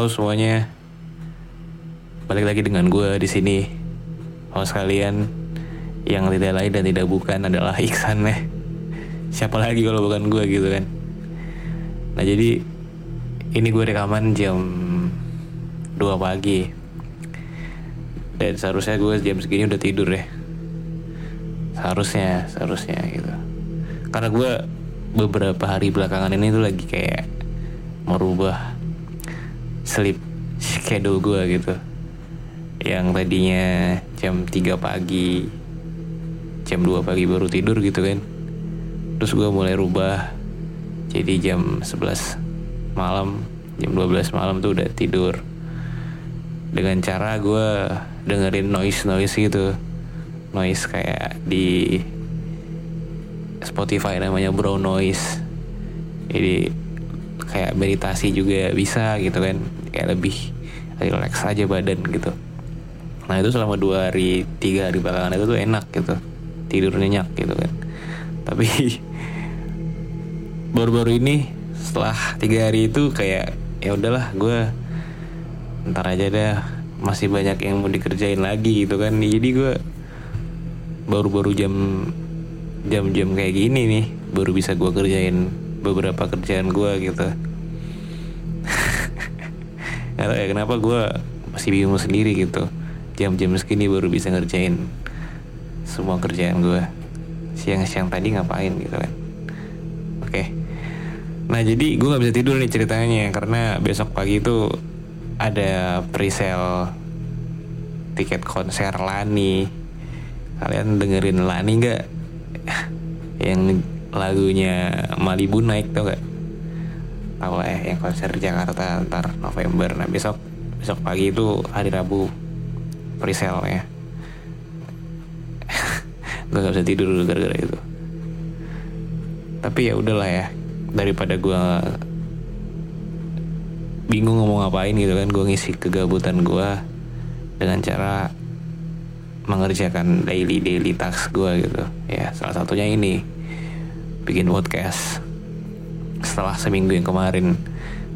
Halo semuanya, balik lagi dengan gue di sini. Host kalian yang tidak lain dan tidak bukan adalah Iksan ya. Siapa lagi kalau bukan gue gitu kan? Nah jadi ini gue rekaman jam 2 pagi dan seharusnya gue jam segini udah tidur ya. Seharusnya, seharusnya gitu. Karena gue beberapa hari belakangan ini tuh lagi kayak merubah sleep schedule gue gitu. Yang tadinya jam 3 pagi jam 2 pagi baru tidur gitu kan. Terus gue mulai rubah jadi jam 11 malam. Jam 12 malam tuh udah tidur. Dengan cara gue dengerin noise noise gitu. Noise kayak di Spotify namanya brown noise. Jadi kayak meditasi juga bisa gitu kan kayak lebih relax aja badan gitu. Nah itu selama dua hari tiga hari belakangan itu tuh enak gitu. Tidur nyenyak gitu kan. Tapi baru-baru ini setelah tiga hari itu kayak ya udahlah gue ntar aja dah. Masih banyak yang mau dikerjain lagi gitu kan. Jadi gue baru-baru jam jam-jam kayak gini nih baru bisa gue kerjain beberapa kerjaan gue gitu Gak tau ya kenapa gue masih bingung sendiri gitu. Jam-jam segini baru bisa ngerjain semua kerjaan gue Siang-siang tadi ngapain gitu kan. Oke. Nah jadi gue gak bisa tidur nih ceritanya Karena besok pagi itu ada presale tiket konser Lani. Kalian dengerin Lani gak? Yang lagunya Malibu naik tau gak? Tahu lah ya yang konser Jakarta ntar November. Nah besok besok pagi itu hari Rabu presale ya. Gue gak bisa tidur gara-gara itu. Tapi ya udahlah ya Daripada gue bingung ngomong ngapain gitu kan Gue ngisi kegabutan gue Dengan cara mengerjakan daily-daily task gue gitu. Ya salah satunya ini bikin podcast setelah seminggu yang kemarin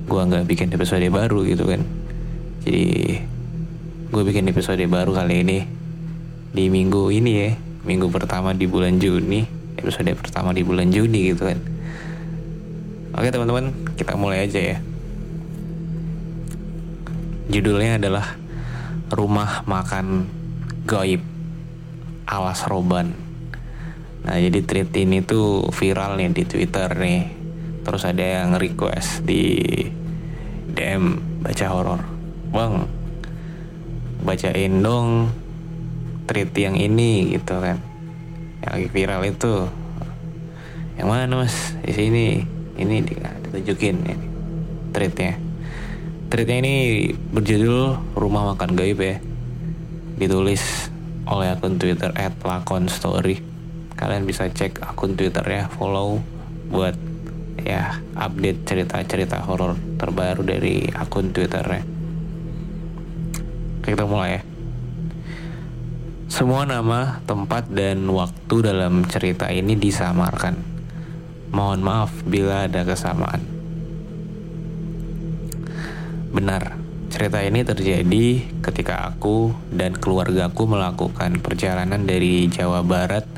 gue nggak bikin episode baru gitu kan. Jadi gue bikin episode baru kali ini di minggu ini ya minggu pertama di bulan Juni episode pertama di bulan Juni gitu kan. Oke teman-teman kita mulai aja ya. Judulnya adalah rumah makan goib alas roban. Nah jadi tweet ini tuh viral nih di Twitter nih. Terus ada yang request di DM baca horor. Bang, bacain dong tweet yang ini gitu kan. Yang lagi viral itu. Yang mana mas? Di sini. Ini ditunjukin ini tweetnya. Tweetnya ini berjudul Rumah Makan Gaib ya. Ditulis oleh akun Twitter @lakonstory kalian bisa cek akun twitternya follow buat ya update cerita-cerita horor terbaru dari akun twitternya kita mulai ya semua nama, tempat, dan waktu dalam cerita ini disamarkan. Mohon maaf bila ada kesamaan. Benar, cerita ini terjadi ketika aku dan keluargaku melakukan perjalanan dari Jawa Barat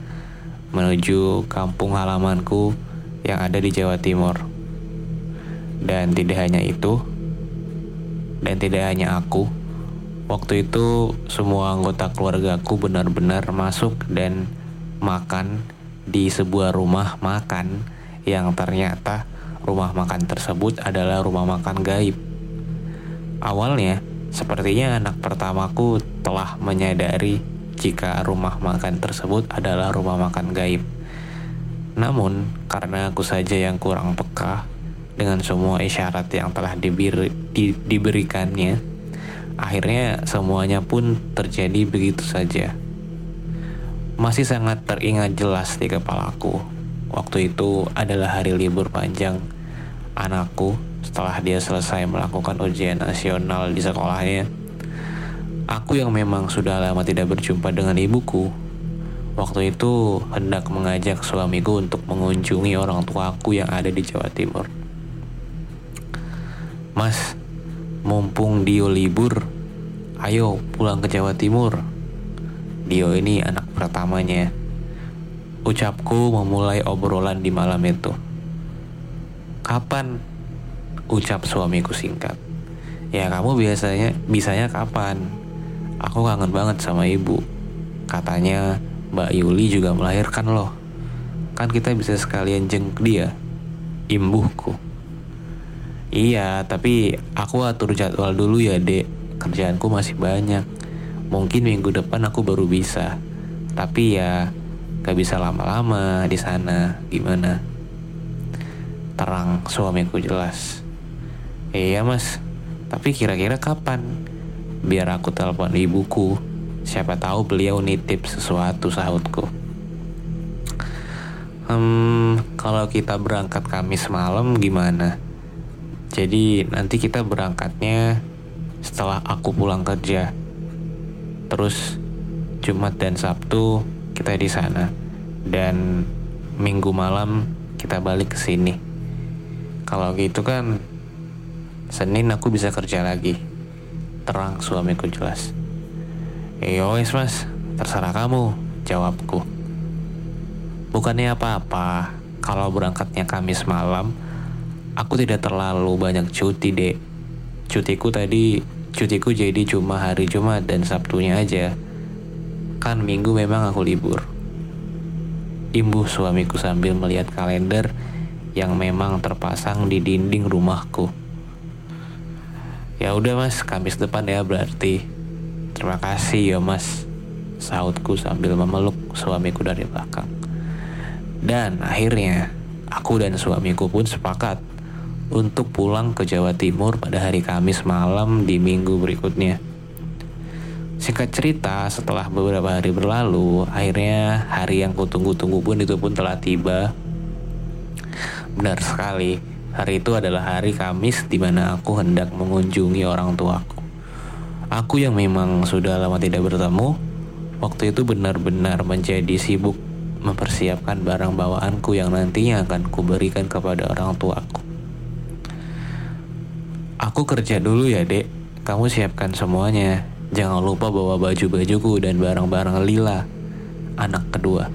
menuju kampung halamanku yang ada di Jawa Timur. Dan tidak hanya itu, dan tidak hanya aku, waktu itu semua anggota keluargaku benar-benar masuk dan makan di sebuah rumah makan yang ternyata rumah makan tersebut adalah rumah makan gaib. Awalnya, sepertinya anak pertamaku telah menyadari jika rumah makan tersebut adalah rumah makan gaib. Namun, karena aku saja yang kurang peka dengan semua isyarat yang telah diberi, di, diberikannya, akhirnya semuanya pun terjadi begitu saja. Masih sangat teringat jelas di kepalaku. Waktu itu adalah hari libur panjang anakku setelah dia selesai melakukan ujian nasional di sekolahnya. Aku yang memang sudah lama tidak berjumpa dengan ibuku, waktu itu hendak mengajak suamiku untuk mengunjungi orang tuaku yang ada di Jawa Timur. Mas, mumpung Dio libur, ayo pulang ke Jawa Timur. Dio ini anak pertamanya. Ucapku memulai obrolan di malam itu. Kapan? Ucap suamiku singkat. Ya kamu biasanya bisanya kapan? Aku kangen banget sama ibu. Katanya Mbak Yuli juga melahirkan loh. Kan kita bisa sekalian jenguk dia. Imbuhku. Iya, tapi aku atur jadwal dulu ya, Dek. Kerjaanku masih banyak. Mungkin minggu depan aku baru bisa. Tapi ya, gak bisa lama-lama di sana. Gimana? Terang suamiku jelas. Iya, Mas. Tapi kira-kira kapan? Biar aku telepon ibuku. Siapa tahu beliau nitip sesuatu sahutku. Hmm, kalau kita berangkat Kamis malam gimana? Jadi nanti kita berangkatnya setelah aku pulang kerja. Terus Jumat dan Sabtu kita di sana dan Minggu malam kita balik ke sini. Kalau gitu kan Senin aku bisa kerja lagi. Terang suamiku jelas. Eh wes mas, terserah kamu, jawabku. Bukannya apa-apa, kalau berangkatnya Kamis malam, aku tidak terlalu banyak cuti dek. Cutiku tadi, cutiku jadi cuma hari Jumat dan Sabtunya aja. Kan minggu memang aku libur. Imbuh suamiku sambil melihat kalender yang memang terpasang di dinding rumahku. Ya udah mas, Kamis depan ya berarti. Terima kasih ya mas, sautku sambil memeluk suamiku dari belakang. Dan akhirnya, aku dan suamiku pun sepakat untuk pulang ke Jawa Timur pada hari Kamis malam di minggu berikutnya. Singkat cerita, setelah beberapa hari berlalu, akhirnya hari yang kutunggu-tunggu pun itu pun telah tiba. Benar sekali, hari itu adalah hari Kamis di mana aku hendak mengunjungi orang tuaku. Aku yang memang sudah lama tidak bertemu, waktu itu benar-benar menjadi sibuk mempersiapkan barang bawaanku yang nantinya akan kuberikan kepada orang tuaku. Aku kerja dulu ya dek, kamu siapkan semuanya. Jangan lupa bawa baju-bajuku dan barang-barang Lila, anak kedua.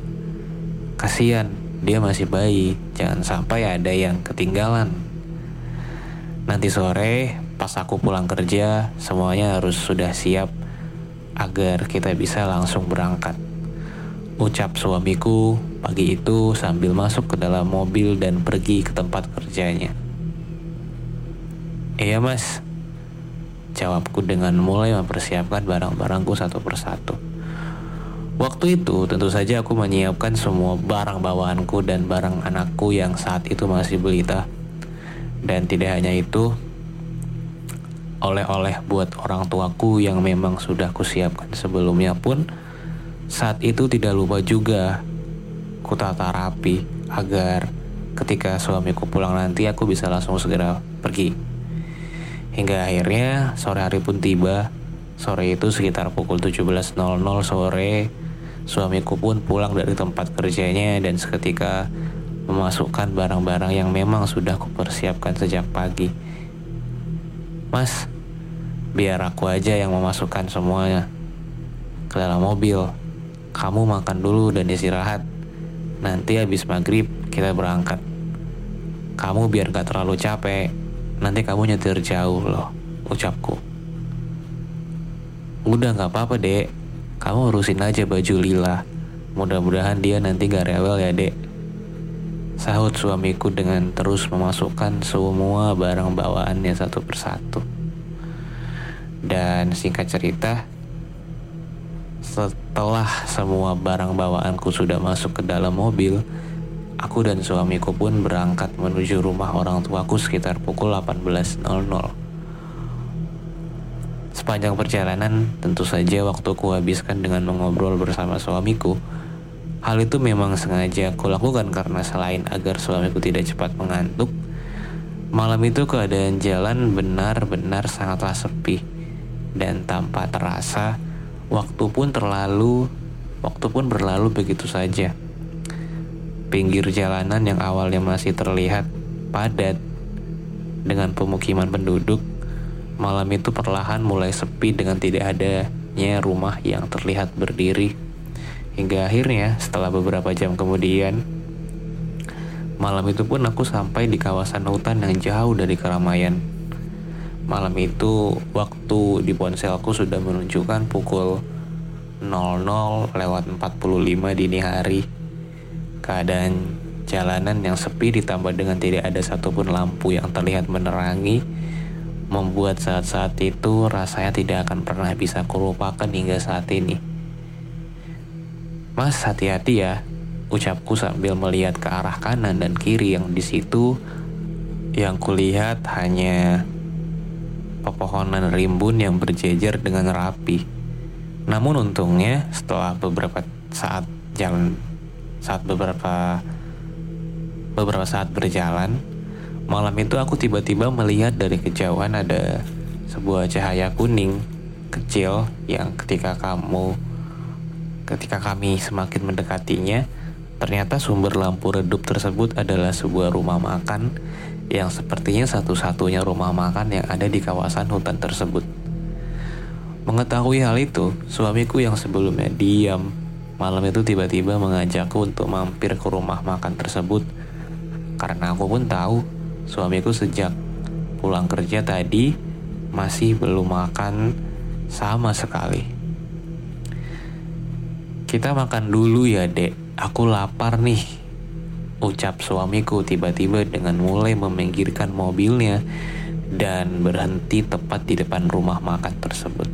Kasian, dia masih bayi, jangan sampai ada yang ketinggalan. Nanti sore, pas aku pulang kerja, semuanya harus sudah siap agar kita bisa langsung berangkat. Ucap suamiku pagi itu sambil masuk ke dalam mobil dan pergi ke tempat kerjanya. Iya mas, jawabku dengan mulai mempersiapkan barang-barangku satu persatu. Waktu itu tentu saja aku menyiapkan semua barang bawaanku dan barang anakku yang saat itu masih belita. Dan tidak hanya itu, oleh-oleh buat orang tuaku yang memang sudah kusiapkan sebelumnya pun saat itu tidak lupa juga kutata rapi agar ketika suamiku pulang nanti aku bisa langsung segera pergi. Hingga akhirnya sore hari pun tiba. Sore itu sekitar pukul 17.00 sore, suamiku pun pulang dari tempat kerjanya dan seketika memasukkan barang-barang yang memang sudah kupersiapkan sejak pagi. Mas, biar aku aja yang memasukkan semuanya ke dalam mobil. Kamu makan dulu dan istirahat. Nanti habis maghrib kita berangkat. Kamu biar gak terlalu capek nanti kamu nyetir jauh loh, ucapku. Udah gak apa-apa dek, kamu urusin aja baju lila. Mudah-mudahan dia nanti gak rewel ya dek. Sahut suamiku dengan terus memasukkan semua barang bawaannya satu persatu. Dan singkat cerita, setelah semua barang bawaanku sudah masuk ke dalam mobil, aku dan suamiku pun berangkat menuju rumah orang tuaku sekitar pukul 18.00. Sepanjang perjalanan, tentu saja waktuku habiskan dengan mengobrol bersama suamiku Hal itu memang sengaja aku lakukan karena selain agar suamiku tidak cepat mengantuk, malam itu keadaan jalan benar-benar sangatlah sepi dan tanpa terasa waktu pun terlalu waktu pun berlalu begitu saja. Pinggir jalanan yang awalnya masih terlihat padat dengan pemukiman penduduk, malam itu perlahan mulai sepi dengan tidak adanya rumah yang terlihat berdiri Hingga akhirnya setelah beberapa jam kemudian Malam itu pun aku sampai di kawasan hutan yang jauh dari keramaian Malam itu waktu di ponselku sudah menunjukkan pukul 00 lewat 45 dini hari. Keadaan jalanan yang sepi ditambah dengan tidak ada satupun lampu yang terlihat menerangi Membuat saat-saat itu rasanya tidak akan pernah bisa kurupakan hingga saat ini. Mas hati-hati ya, ucapku sambil melihat ke arah kanan dan kiri yang di situ. Yang kulihat hanya pepohonan rimbun yang berjejer dengan rapi. Namun untungnya setelah beberapa saat jalan saat beberapa beberapa saat berjalan, malam itu aku tiba-tiba melihat dari kejauhan ada sebuah cahaya kuning kecil yang ketika kamu Ketika kami semakin mendekatinya, ternyata sumber lampu redup tersebut adalah sebuah rumah makan yang sepertinya satu-satunya rumah makan yang ada di kawasan hutan tersebut. Mengetahui hal itu, suamiku yang sebelumnya diam malam itu tiba-tiba mengajakku untuk mampir ke rumah makan tersebut karena aku pun tahu suamiku sejak pulang kerja tadi masih belum makan sama sekali. Kita makan dulu ya dek, aku lapar nih. Ucap suamiku tiba-tiba dengan mulai meminggirkan mobilnya dan berhenti tepat di depan rumah makan tersebut.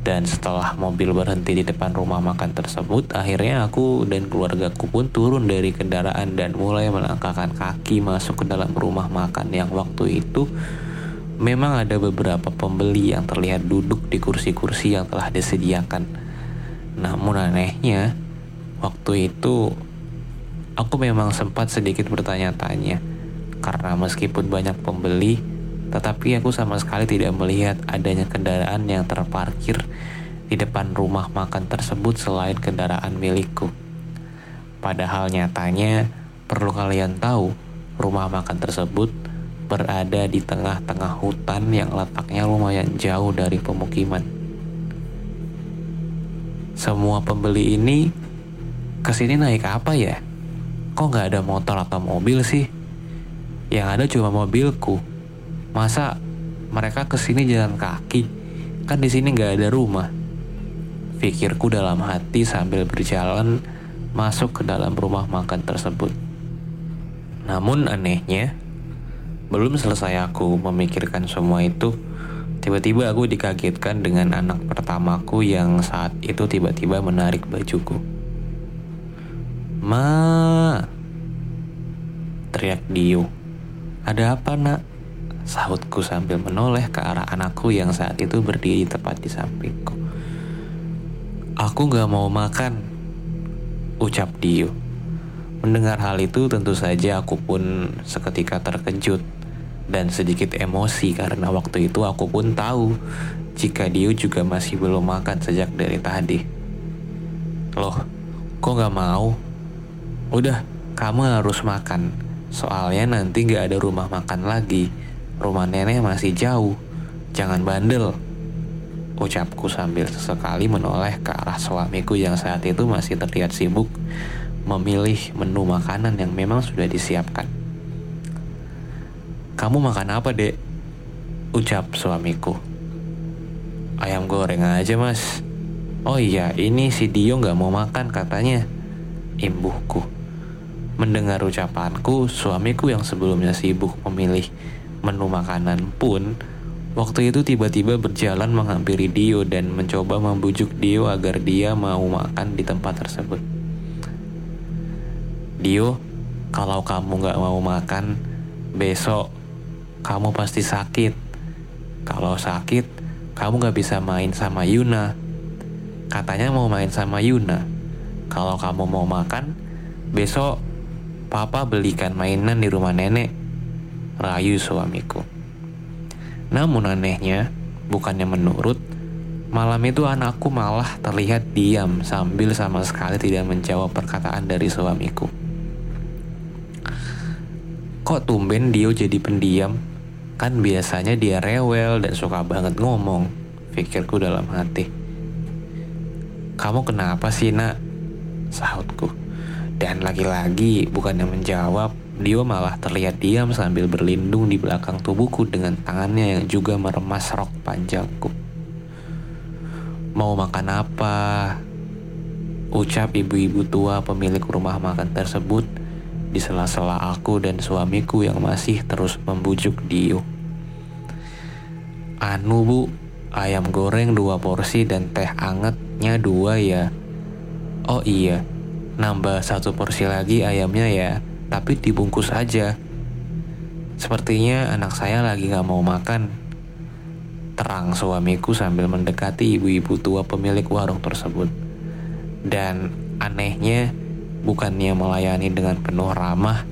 Dan setelah mobil berhenti di depan rumah makan tersebut, akhirnya aku dan keluargaku pun turun dari kendaraan dan mulai melangkahkan kaki masuk ke dalam rumah makan yang waktu itu memang ada beberapa pembeli yang terlihat duduk di kursi-kursi yang telah disediakan. Namun anehnya, waktu itu aku memang sempat sedikit bertanya-tanya karena meskipun banyak pembeli, tetapi aku sama sekali tidak melihat adanya kendaraan yang terparkir di depan rumah makan tersebut selain kendaraan milikku. Padahal nyatanya, perlu kalian tahu, rumah makan tersebut berada di tengah-tengah hutan yang letaknya lumayan jauh dari pemukiman semua pembeli ini ke sini naik apa ya? Kok nggak ada motor atau mobil sih? Yang ada cuma mobilku. Masa mereka ke sini jalan kaki? Kan di sini nggak ada rumah. Pikirku dalam hati sambil berjalan masuk ke dalam rumah makan tersebut. Namun anehnya, belum selesai aku memikirkan semua itu, Tiba-tiba aku dikagetkan dengan anak pertamaku yang saat itu tiba-tiba menarik bajuku. Ma, teriak Dio. Ada apa nak? Sahutku sambil menoleh ke arah anakku yang saat itu berdiri tepat di sampingku. Aku gak mau makan, ucap Dio. Mendengar hal itu tentu saja aku pun seketika terkejut dan sedikit emosi karena waktu itu aku pun tahu jika Dio juga masih belum makan sejak dari tadi. Loh, kok gak mau? Udah, kamu harus makan. Soalnya nanti gak ada rumah makan lagi. Rumah nenek masih jauh. Jangan bandel. Ucapku sambil sesekali menoleh ke arah suamiku yang saat itu masih terlihat sibuk memilih menu makanan yang memang sudah disiapkan. Kamu makan apa dek? Ucap suamiku. Ayam goreng aja mas. Oh iya, ini si Dio gak mau makan katanya. Imbuhku. Mendengar ucapanku, suamiku yang sebelumnya sibuk memilih menu makanan pun waktu itu tiba-tiba berjalan menghampiri Dio dan mencoba membujuk Dio agar dia mau makan di tempat tersebut. Dio, kalau kamu gak mau makan, besok kamu pasti sakit. Kalau sakit, kamu gak bisa main sama Yuna. Katanya mau main sama Yuna. Kalau kamu mau makan, besok Papa belikan mainan di rumah nenek. Rayu suamiku. Namun anehnya, bukannya menurut, malam itu anakku malah terlihat diam sambil sama sekali tidak menjawab perkataan dari suamiku. Kok tumben Dio jadi pendiam? Kan biasanya dia rewel dan suka banget ngomong, pikirku dalam hati. Kamu kenapa sih nak? Sahutku. Dan lagi-lagi bukannya menjawab, Dio malah terlihat diam sambil berlindung di belakang tubuhku dengan tangannya yang juga meremas rok panjangku. Mau makan apa? Ucap ibu-ibu tua pemilik rumah makan tersebut di sela-sela aku dan suamiku yang masih terus membujuk Dio. Anu bu, ayam goreng dua porsi dan teh angetnya dua ya. Oh iya, nambah satu porsi lagi ayamnya ya, tapi dibungkus aja. Sepertinya anak saya lagi gak mau makan. Terang suamiku sambil mendekati ibu-ibu tua pemilik warung tersebut. Dan anehnya, bukannya melayani dengan penuh ramah,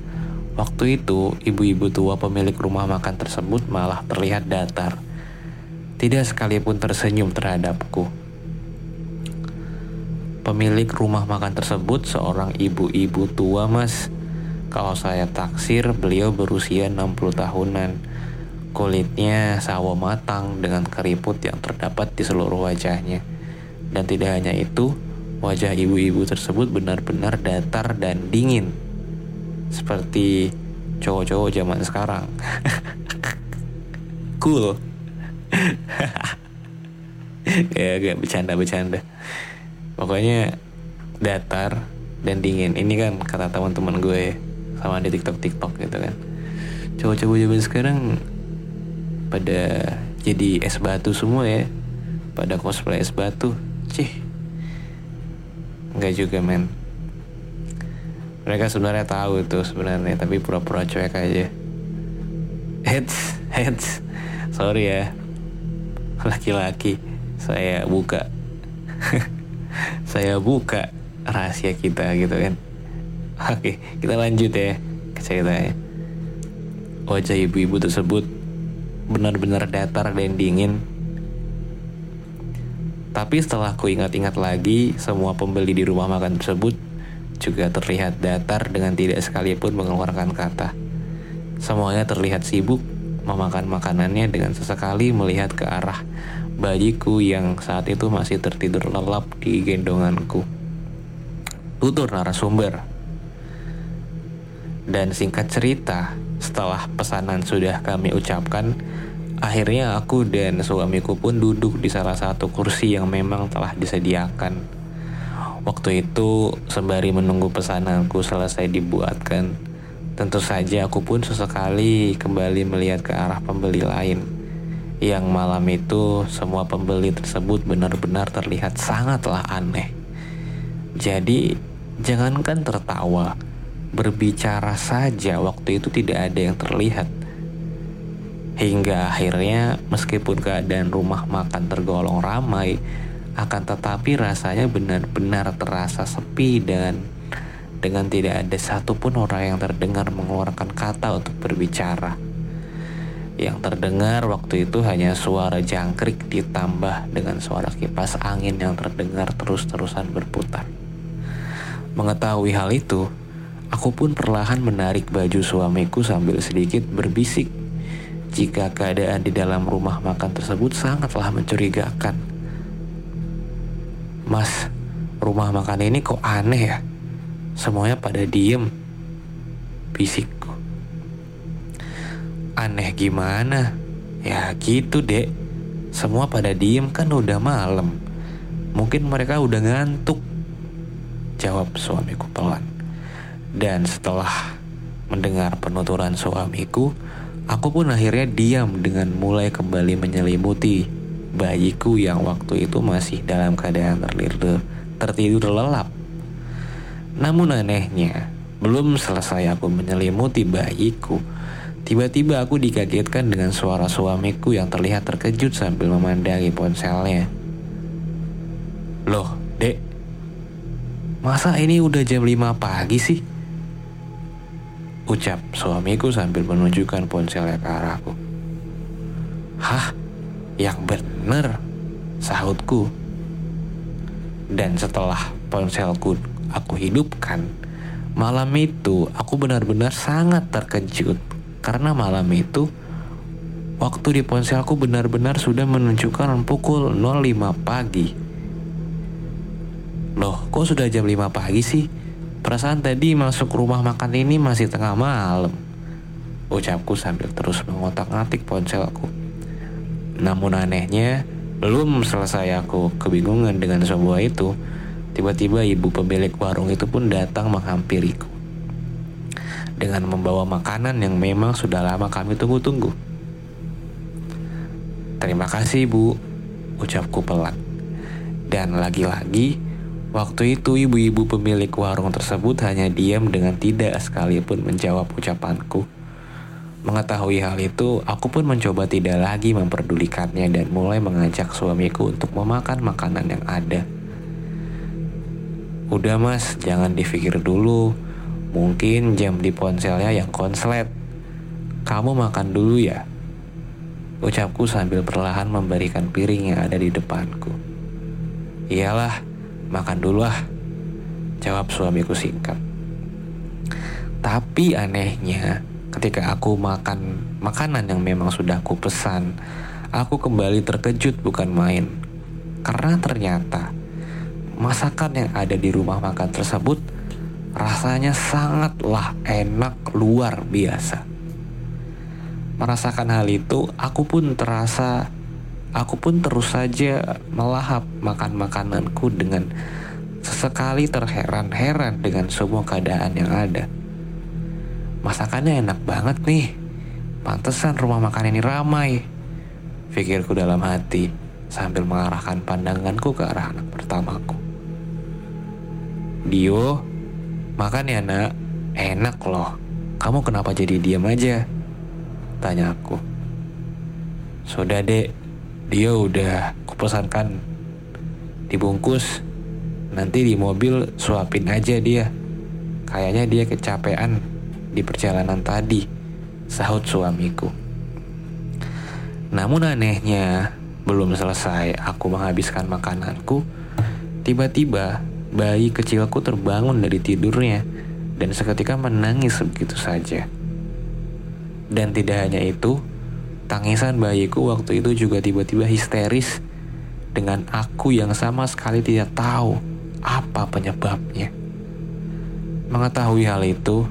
waktu itu ibu-ibu tua pemilik rumah makan tersebut malah terlihat datar. Tidak sekalipun tersenyum terhadapku. Pemilik rumah makan tersebut seorang ibu-ibu tua mas. Kalau saya taksir beliau berusia 60 tahunan. Kulitnya sawo matang dengan keriput yang terdapat di seluruh wajahnya. Dan tidak hanya itu, wajah ibu-ibu tersebut benar-benar datar dan dingin. Seperti cowok-cowok zaman sekarang. cool. ya, gak bercanda-bercanda pokoknya datar dan dingin. Ini kan kata teman-teman gue sama di tiktok tiktok gitu kan. Cowok-cowok zaman sekarang pada jadi es batu semua ya. Pada cosplay es batu. Cih. Nggak juga men. Mereka sebenarnya tahu itu sebenarnya tapi pura-pura cuek aja. Heads heads sorry ya. Laki-laki saya buka saya buka rahasia kita gitu kan. Oke, kita lanjut ya ke ceritanya. Wajah ibu-ibu tersebut benar-benar datar dan dingin. Tapi setelah ku ingat-ingat lagi, semua pembeli di rumah makan tersebut juga terlihat datar dengan tidak sekalipun mengeluarkan kata. Semuanya terlihat sibuk memakan makanannya dengan sesekali melihat ke arah bayiku yang saat itu masih tertidur lelap di gendonganku. Tutur narasumber. Dan singkat cerita, setelah pesanan sudah kami ucapkan, akhirnya aku dan suamiku pun duduk di salah satu kursi yang memang telah disediakan. Waktu itu, sembari menunggu pesananku selesai dibuatkan, tentu saja aku pun sesekali kembali melihat ke arah pembeli lain yang malam itu semua pembeli tersebut benar-benar terlihat sangatlah aneh. Jadi, jangankan tertawa, berbicara saja waktu itu tidak ada yang terlihat. Hingga akhirnya meskipun keadaan rumah makan tergolong ramai, akan tetapi rasanya benar-benar terasa sepi dan dengan tidak ada satupun orang yang terdengar mengeluarkan kata untuk berbicara. Yang terdengar waktu itu hanya suara jangkrik ditambah dengan suara kipas angin yang terdengar terus-terusan berputar. Mengetahui hal itu, aku pun perlahan menarik baju suamiku sambil sedikit berbisik jika keadaan di dalam rumah makan tersebut sangatlah mencurigakan. Mas, rumah makan ini kok aneh ya? Semuanya pada diem. Bisik Aneh gimana? Ya gitu dek. Semua pada diem kan udah malam. Mungkin mereka udah ngantuk. Jawab suamiku pelan. Dan setelah mendengar penuturan suamiku, aku pun akhirnya diam dengan mulai kembali menyelimuti bayiku yang waktu itu masih dalam keadaan tertidur, tertidur lelap. Namun anehnya, belum selesai aku menyelimuti bayiku, tiba-tiba aku dikagetkan dengan suara suamiku yang terlihat terkejut sambil memandangi ponselnya. Loh, dek, masa ini udah jam 5 pagi sih? Ucap suamiku sambil menunjukkan ponselnya ke arahku. Hah? Yang bener? Sahutku. Dan setelah ponselku aku hidupkan, malam itu aku benar-benar sangat terkejut. Karena malam itu, waktu di ponselku benar-benar sudah menunjukkan pukul 05 pagi. Loh, kok sudah jam 5 pagi sih? Perasaan tadi masuk rumah makan ini masih tengah malam. Ucapku sambil terus mengotak-ngatik ponselku. Namun anehnya, belum selesai aku kebingungan dengan semua itu, tiba-tiba ibu pemilik warung itu pun datang menghampiriku. Dengan membawa makanan yang memang sudah lama kami tunggu-tunggu. Terima kasih bu, ucapku pelan. Dan lagi-lagi, Waktu itu ibu-ibu pemilik warung tersebut hanya diam dengan tidak sekalipun menjawab ucapanku. Mengetahui hal itu, aku pun mencoba tidak lagi memperdulikannya dan mulai mengajak suamiku untuk memakan makanan yang ada. Udah mas, jangan dipikir dulu. Mungkin jam di ponselnya yang konslet. Kamu makan dulu ya. Ucapku sambil perlahan memberikan piring yang ada di depanku. Iyalah, Makan dulu ah, jawab suamiku singkat. Tapi anehnya, ketika aku makan makanan yang memang sudah aku pesan, aku kembali terkejut bukan main. Karena ternyata masakan yang ada di rumah makan tersebut rasanya sangatlah enak luar biasa. Merasakan hal itu, aku pun terasa Aku pun terus saja melahap makan makananku dengan sesekali terheran-heran dengan semua keadaan yang ada. Masakannya enak banget nih. Pantesan rumah makan ini ramai. Pikirku dalam hati sambil mengarahkan pandanganku ke arah anak pertamaku. Dio, makan ya nak. Enak loh. Kamu kenapa jadi diam aja? Tanya aku. Sudah dek, dia udah kupesankan dibungkus nanti di mobil suapin aja dia kayaknya dia kecapean di perjalanan tadi sahut suamiku namun anehnya belum selesai aku menghabiskan makananku tiba-tiba bayi kecilku terbangun dari tidurnya dan seketika menangis begitu saja dan tidak hanya itu Tangisan bayiku waktu itu juga tiba-tiba histeris dengan aku yang sama sekali tidak tahu apa penyebabnya. Mengetahui hal itu,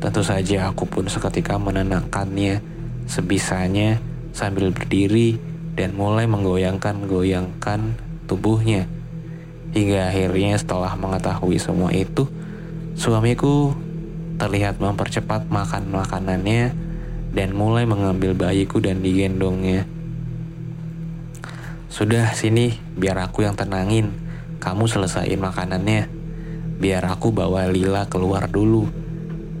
tentu saja aku pun seketika menenangkannya sebisanya sambil berdiri dan mulai menggoyangkan-goyangkan tubuhnya. Hingga akhirnya setelah mengetahui semua itu, suamiku terlihat mempercepat makan makanannya dan mulai mengambil bayiku dan digendongnya. Sudah sini, biar aku yang tenangin. Kamu selesaiin makanannya. Biar aku bawa Lila keluar dulu.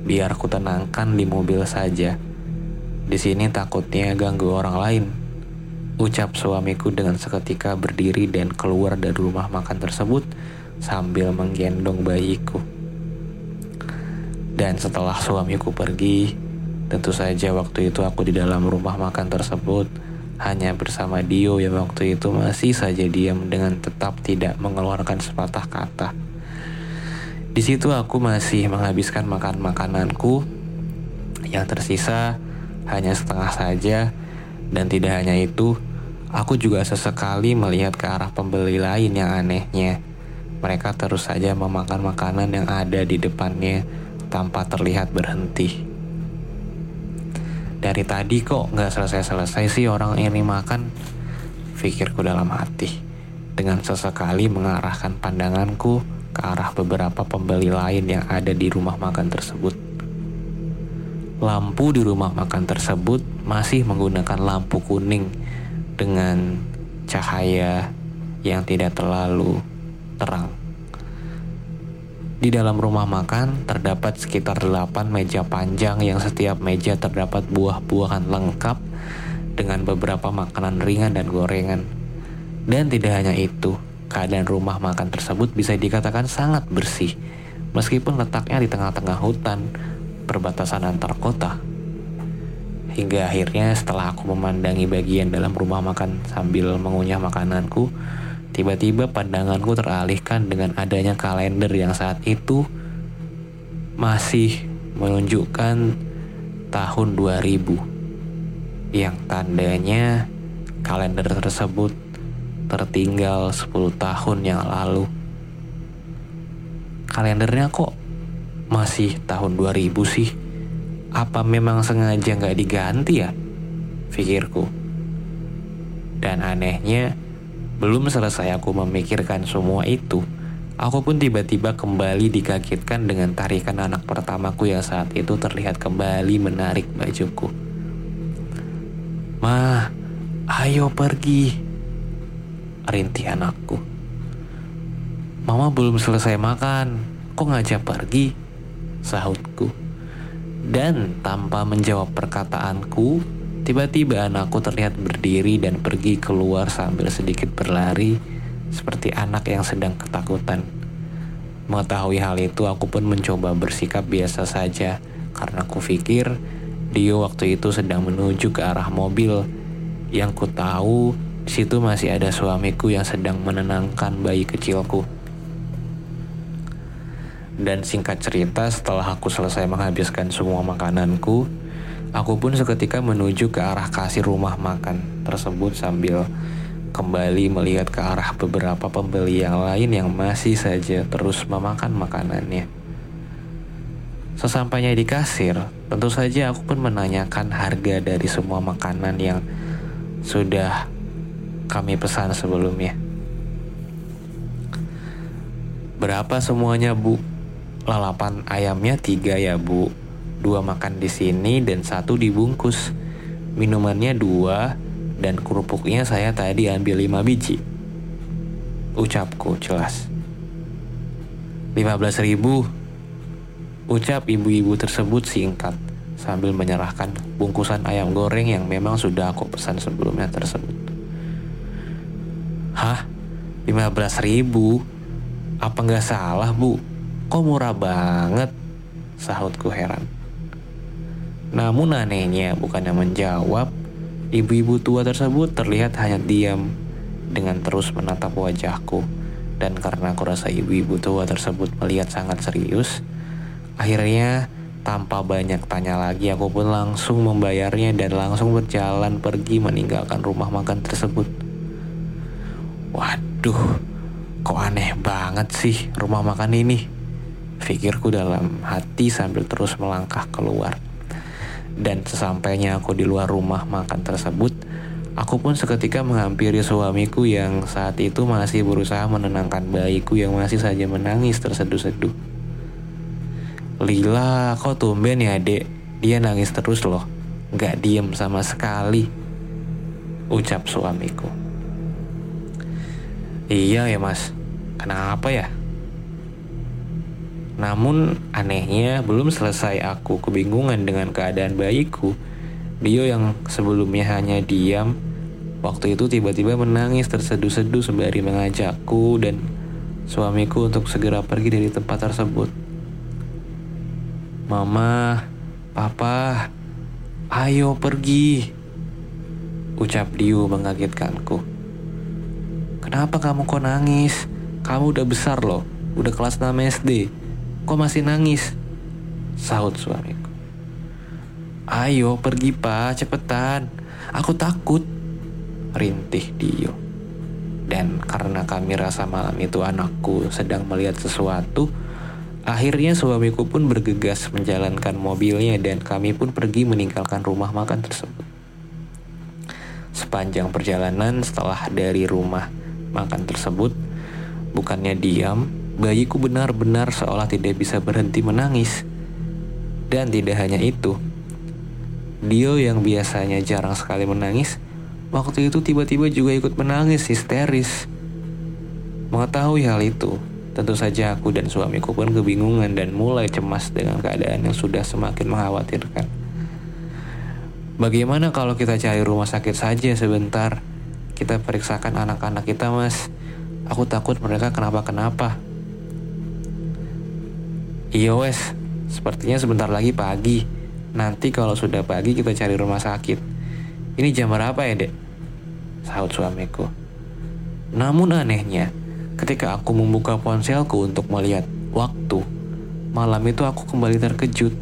Biar aku tenangkan di mobil saja. Di sini takutnya ganggu orang lain. Ucap suamiku dengan seketika berdiri dan keluar dari rumah makan tersebut sambil menggendong bayiku. Dan setelah suamiku pergi, Tentu saja waktu itu aku di dalam rumah makan tersebut hanya bersama Dio yang waktu itu masih saja diam dengan tetap tidak mengeluarkan sepatah kata. Di situ aku masih menghabiskan makan makananku yang tersisa hanya setengah saja dan tidak hanya itu, aku juga sesekali melihat ke arah pembeli lain yang anehnya. Mereka terus saja memakan makanan yang ada di depannya tanpa terlihat berhenti. Dari tadi kok nggak selesai-selesai sih orang ini makan? Pikirku dalam hati. Dengan sesekali mengarahkan pandanganku ke arah beberapa pembeli lain yang ada di rumah makan tersebut. Lampu di rumah makan tersebut masih menggunakan lampu kuning dengan cahaya yang tidak terlalu terang. Di dalam rumah makan terdapat sekitar 8 meja panjang yang setiap meja terdapat buah-buahan lengkap dengan beberapa makanan ringan dan gorengan. Dan tidak hanya itu, keadaan rumah makan tersebut bisa dikatakan sangat bersih, meskipun letaknya di tengah-tengah hutan, perbatasan antar kota. Hingga akhirnya setelah aku memandangi bagian dalam rumah makan sambil mengunyah makananku, tiba-tiba pandanganku teralihkan dengan adanya kalender yang saat itu masih menunjukkan tahun 2000 yang tandanya kalender tersebut tertinggal 10 tahun yang lalu. Kalendernya kok masih tahun 2000 sih? Apa memang sengaja nggak diganti ya? Pikirku. Dan anehnya, belum selesai aku memikirkan semua itu, aku pun tiba-tiba kembali dikagetkan dengan tarikan anak pertamaku yang saat itu terlihat kembali menarik bajuku. Ma, ayo pergi. Rintih anakku. Mama belum selesai makan, kok ngajak pergi? Sahutku. Dan tanpa menjawab perkataanku, tiba-tiba anakku terlihat berdiri dan pergi keluar sambil sedikit berlari seperti anak yang sedang ketakutan. Mengetahui hal itu, aku pun mencoba bersikap biasa saja karena aku pikir Dio waktu itu sedang menuju ke arah mobil. Yang ku tahu, di situ masih ada suamiku yang sedang menenangkan bayi kecilku. Dan singkat cerita, setelah aku selesai menghabiskan semua makananku, aku pun seketika menuju ke arah kasir rumah makan tersebut sambil kembali melihat ke arah beberapa pembeli yang lain yang masih saja terus memakan makanannya. Sesampainya di kasir, tentu saja aku pun menanyakan harga dari semua makanan yang sudah kami pesan sebelumnya. Berapa semuanya, Bu? Lalapan ayamnya tiga ya bu. Dua makan di sini dan satu dibungkus. Minumannya dua dan kerupuknya saya tadi ambil lima biji. Ucapku jelas. 15 ribu. Ucap ibu-ibu tersebut singkat sambil menyerahkan bungkusan ayam goreng yang memang sudah aku pesan sebelumnya tersebut. Hah? 15 ribu? Apa nggak salah bu Kok murah banget? Sahutku heran. Namun anehnya bukannya menjawab, ibu-ibu tua tersebut terlihat hanya diam dengan terus menatap wajahku. Dan karena aku rasa ibu-ibu tua tersebut melihat sangat serius, akhirnya tanpa banyak tanya lagi aku pun langsung membayarnya dan langsung berjalan pergi meninggalkan rumah makan tersebut. Waduh, kok aneh banget sih rumah makan ini pikirku dalam hati sambil terus melangkah keluar. Dan sesampainya aku di luar rumah makan tersebut, aku pun seketika menghampiri suamiku yang saat itu masih berusaha menenangkan bayiku yang masih saja menangis terseduh-seduh. Lila, kok tumben ya dek? Dia nangis terus loh, gak diem sama sekali. Ucap suamiku. Iya ya mas, kenapa ya? Namun anehnya belum selesai aku kebingungan dengan keadaan bayiku. Dio yang sebelumnya hanya diam, waktu itu tiba-tiba menangis terseduh-seduh sembari mengajakku dan suamiku untuk segera pergi dari tempat tersebut. Mama, Papa, ayo pergi. Ucap Dio mengagetkanku. Kenapa kamu kok nangis? Kamu udah besar loh, udah kelas 6 SD. Kok masih nangis? Sahut suamiku. Ayo pergi pak, cepetan. Aku takut. Rintih Dio. Dan karena kami rasa malam itu anakku sedang melihat sesuatu, akhirnya suamiku pun bergegas menjalankan mobilnya dan kami pun pergi meninggalkan rumah makan tersebut. Sepanjang perjalanan setelah dari rumah makan tersebut, bukannya diam, bayiku benar-benar seolah tidak bisa berhenti menangis. Dan tidak hanya itu, Dio yang biasanya jarang sekali menangis, waktu itu tiba-tiba juga ikut menangis histeris. Mengetahui hal itu, tentu saja aku dan suamiku pun kebingungan dan mulai cemas dengan keadaan yang sudah semakin mengkhawatirkan. Bagaimana kalau kita cari rumah sakit saja sebentar? Kita periksakan anak-anak kita, Mas. Aku takut mereka kenapa-kenapa. Iya, wes. Sepertinya sebentar lagi pagi. Nanti kalau sudah pagi kita cari rumah sakit. Ini jam berapa ya, Dek? Sahut suamiku. Namun anehnya, ketika aku membuka ponselku untuk melihat waktu, malam itu aku kembali terkejut.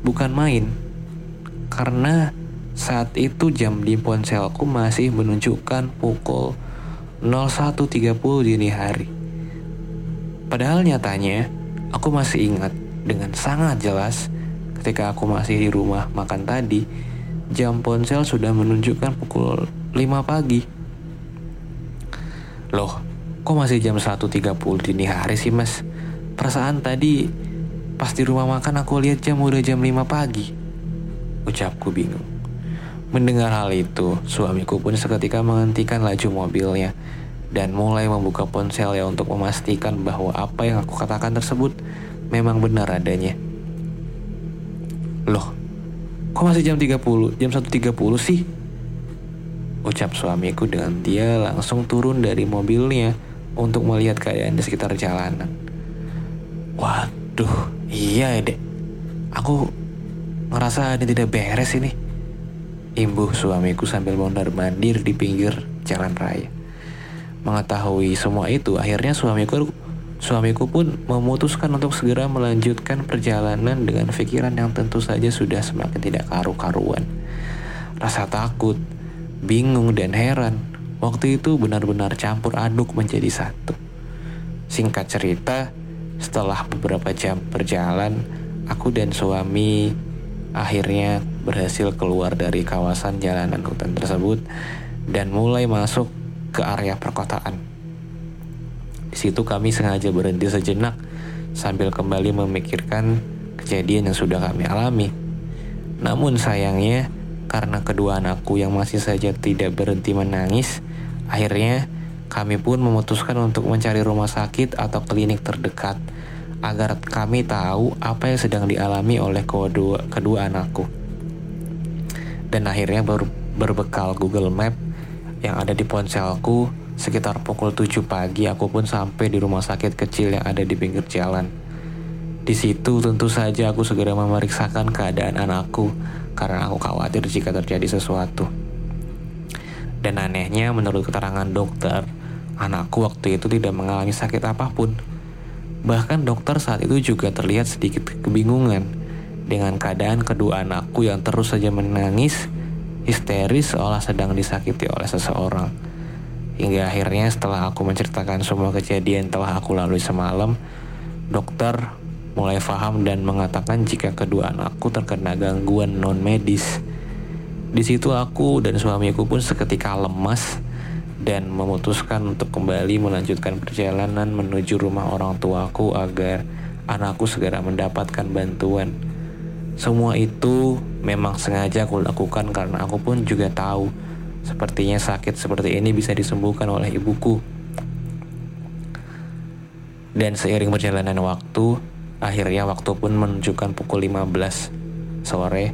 Bukan main. Karena saat itu jam di ponselku masih menunjukkan pukul 01.30 dini hari. Padahal nyatanya, aku masih ingat dengan sangat jelas Ketika aku masih di rumah makan tadi, jam ponsel sudah menunjukkan pukul 5 pagi. Loh, kok masih jam 1.30 dini hari sih mas? Perasaan tadi pas di rumah makan aku lihat jam udah jam 5 pagi. Ucapku bingung. Mendengar hal itu, suamiku pun seketika menghentikan laju mobilnya dan mulai membuka ponsel ya untuk memastikan bahwa apa yang aku katakan tersebut memang benar adanya. Loh, kok masih jam 30, jam 1.30 sih? Ucap suamiku dengan dia langsung turun dari mobilnya untuk melihat keadaan di sekitar jalanan. Waduh, iya ya dek. Aku ngerasa ada tidak beres ini. Imbuh suamiku sambil mondar-mandir di pinggir jalan raya. Mengetahui semua itu, akhirnya suamiku Suamiku pun memutuskan untuk segera melanjutkan perjalanan dengan pikiran yang tentu saja sudah semakin tidak karu-karuan. Rasa takut, bingung, dan heran waktu itu benar-benar campur aduk menjadi satu. Singkat cerita, setelah beberapa jam berjalan, aku dan suami akhirnya berhasil keluar dari kawasan jalanan hutan tersebut dan mulai masuk ke area perkotaan. Di situ kami sengaja berhenti sejenak sambil kembali memikirkan kejadian yang sudah kami alami. Namun sayangnya, karena kedua anakku yang masih saja tidak berhenti menangis, akhirnya kami pun memutuskan untuk mencari rumah sakit atau klinik terdekat agar kami tahu apa yang sedang dialami oleh kedua, kedua anakku. Dan akhirnya ber, berbekal Google Map yang ada di ponselku, Sekitar pukul 7 pagi aku pun sampai di rumah sakit kecil yang ada di pinggir jalan. Di situ tentu saja aku segera memeriksakan keadaan anakku karena aku khawatir jika terjadi sesuatu. Dan anehnya menurut keterangan dokter, anakku waktu itu tidak mengalami sakit apa pun. Bahkan dokter saat itu juga terlihat sedikit kebingungan dengan keadaan kedua anakku yang terus saja menangis histeris seolah sedang disakiti oleh seseorang. Hingga akhirnya setelah aku menceritakan semua kejadian telah aku lalui semalam, dokter mulai paham dan mengatakan jika kedua anakku terkena gangguan non medis. Di situ aku dan suamiku pun seketika lemas dan memutuskan untuk kembali melanjutkan perjalanan menuju rumah orang tuaku agar anakku segera mendapatkan bantuan. Semua itu memang sengaja aku lakukan karena aku pun juga tahu Sepertinya sakit seperti ini bisa disembuhkan oleh ibuku. Dan seiring perjalanan waktu, akhirnya waktu pun menunjukkan pukul 15 sore.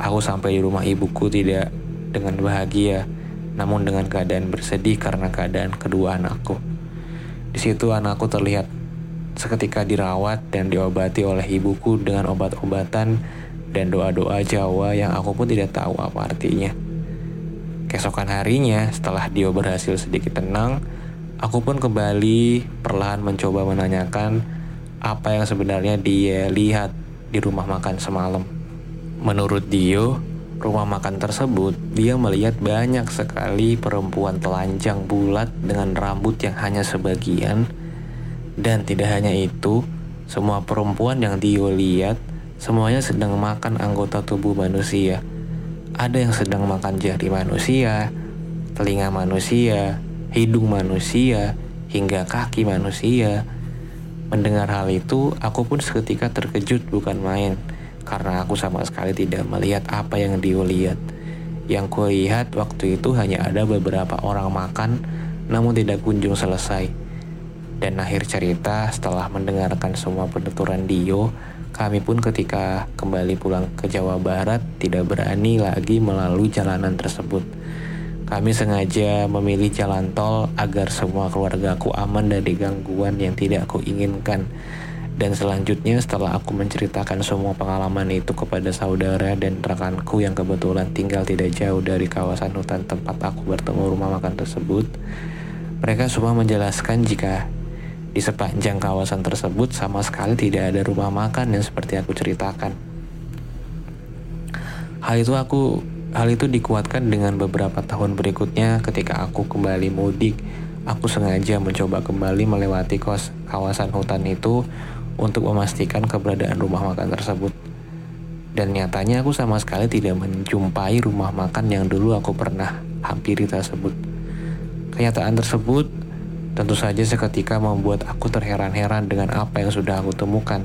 Aku sampai di rumah ibuku tidak dengan bahagia, namun dengan keadaan bersedih karena keadaan kedua anakku. Di situ anakku terlihat seketika dirawat dan diobati oleh ibuku dengan obat-obatan dan doa-doa Jawa yang aku pun tidak tahu apa artinya. Keesokan harinya, setelah Dio berhasil sedikit tenang, aku pun kembali perlahan mencoba menanyakan apa yang sebenarnya dia lihat di rumah makan semalam. Menurut Dio, rumah makan tersebut dia melihat banyak sekali perempuan telanjang bulat dengan rambut yang hanya sebagian. Dan tidak hanya itu, semua perempuan yang Dio lihat semuanya sedang makan anggota tubuh manusia ada yang sedang makan jari manusia, telinga manusia, hidung manusia, hingga kaki manusia. Mendengar hal itu, aku pun seketika terkejut bukan main, karena aku sama sekali tidak melihat apa yang dia lihat. Yang kulihat waktu itu hanya ada beberapa orang makan, namun tidak kunjung selesai. Dan akhir cerita, setelah mendengarkan semua penuturan Dio, kami pun ketika kembali pulang ke Jawa Barat tidak berani lagi melalui jalanan tersebut. Kami sengaja memilih jalan tol agar semua keluargaku aman dari gangguan yang tidak aku inginkan. Dan selanjutnya setelah aku menceritakan semua pengalaman itu kepada saudara dan rekanku yang kebetulan tinggal tidak jauh dari kawasan hutan tempat aku bertemu rumah makan tersebut, mereka semua menjelaskan jika di sepanjang kawasan tersebut sama sekali tidak ada rumah makan yang seperti aku ceritakan. Hal itu aku Hal itu dikuatkan dengan beberapa tahun berikutnya ketika aku kembali mudik. Aku sengaja mencoba kembali melewati kos kawasan hutan itu untuk memastikan keberadaan rumah makan tersebut. Dan nyatanya aku sama sekali tidak menjumpai rumah makan yang dulu aku pernah hampiri tersebut. Kenyataan tersebut tentu saja seketika membuat aku terheran-heran dengan apa yang sudah aku temukan.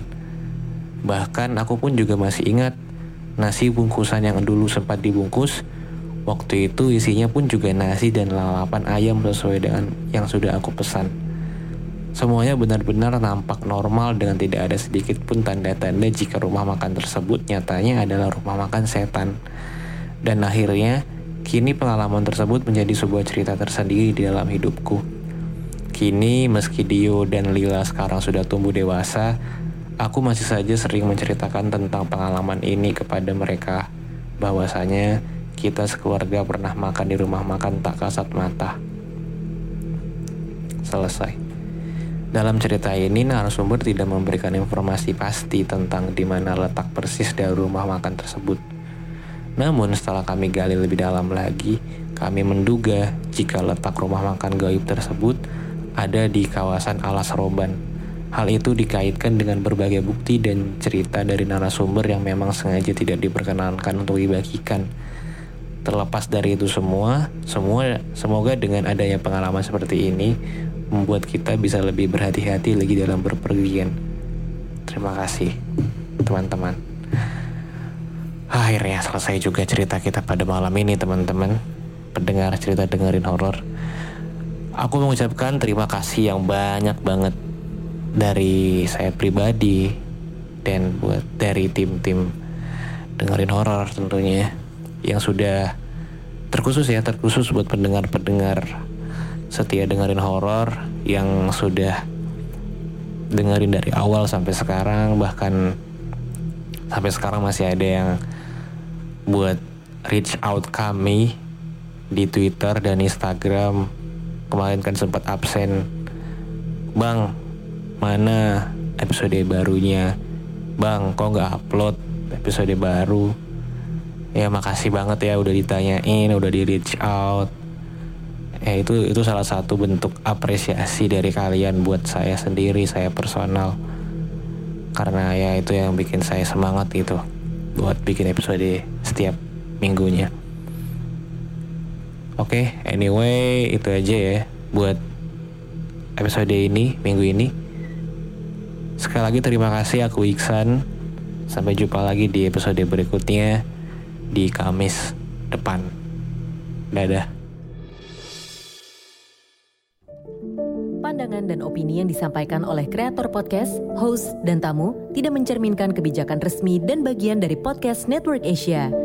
Bahkan aku pun juga masih ingat Nasi bungkusan yang dulu sempat dibungkus, waktu itu isinya pun juga nasi dan lalapan ayam sesuai dengan yang sudah aku pesan. Semuanya benar-benar nampak normal dengan tidak ada sedikit pun tanda-tanda jika rumah makan tersebut nyatanya adalah rumah makan setan. Dan akhirnya, kini pengalaman tersebut menjadi sebuah cerita tersendiri di dalam hidupku. Kini, meski Dio dan Lila sekarang sudah tumbuh dewasa, Aku masih saja sering menceritakan tentang pengalaman ini kepada mereka, bahwasanya kita sekeluarga pernah makan di rumah makan tak kasat mata. Selesai. Dalam cerita ini, narasumber tidak memberikan informasi pasti tentang di mana letak persis dari rumah makan tersebut. Namun setelah kami gali lebih dalam lagi, kami menduga jika letak rumah makan gaib tersebut ada di kawasan Alas Roban, Hal itu dikaitkan dengan berbagai bukti dan cerita dari narasumber yang memang sengaja tidak diperkenankan untuk dibagikan. Terlepas dari itu semua, semua semoga dengan adanya pengalaman seperti ini membuat kita bisa lebih berhati-hati lagi dalam berpergian. Terima kasih, teman-teman. Akhirnya selesai juga cerita kita pada malam ini, teman-teman. Pendengar cerita dengerin horor. Aku mengucapkan terima kasih yang banyak banget dari saya pribadi dan buat dari tim-tim dengerin horor tentunya yang sudah terkhusus ya terkhusus buat pendengar-pendengar setia dengerin horor yang sudah dengerin dari awal sampai sekarang bahkan sampai sekarang masih ada yang buat reach out kami di Twitter dan Instagram kemarin kan sempat absen. Bang mana episode barunya? Bang kok nggak upload episode baru? Ya makasih banget ya udah ditanyain udah di reach out. Ya itu itu salah satu bentuk apresiasi dari kalian buat saya sendiri saya personal. Karena ya itu yang bikin saya semangat gitu buat bikin episode setiap minggunya oke okay, anyway itu aja ya buat episode ini minggu ini Sekali lagi terima kasih aku Iksan. Sampai jumpa lagi di episode berikutnya di Kamis depan. Dadah. Pandangan dan opini yang disampaikan oleh kreator podcast, host, dan tamu tidak mencerminkan kebijakan resmi dan bagian dari podcast Network Asia.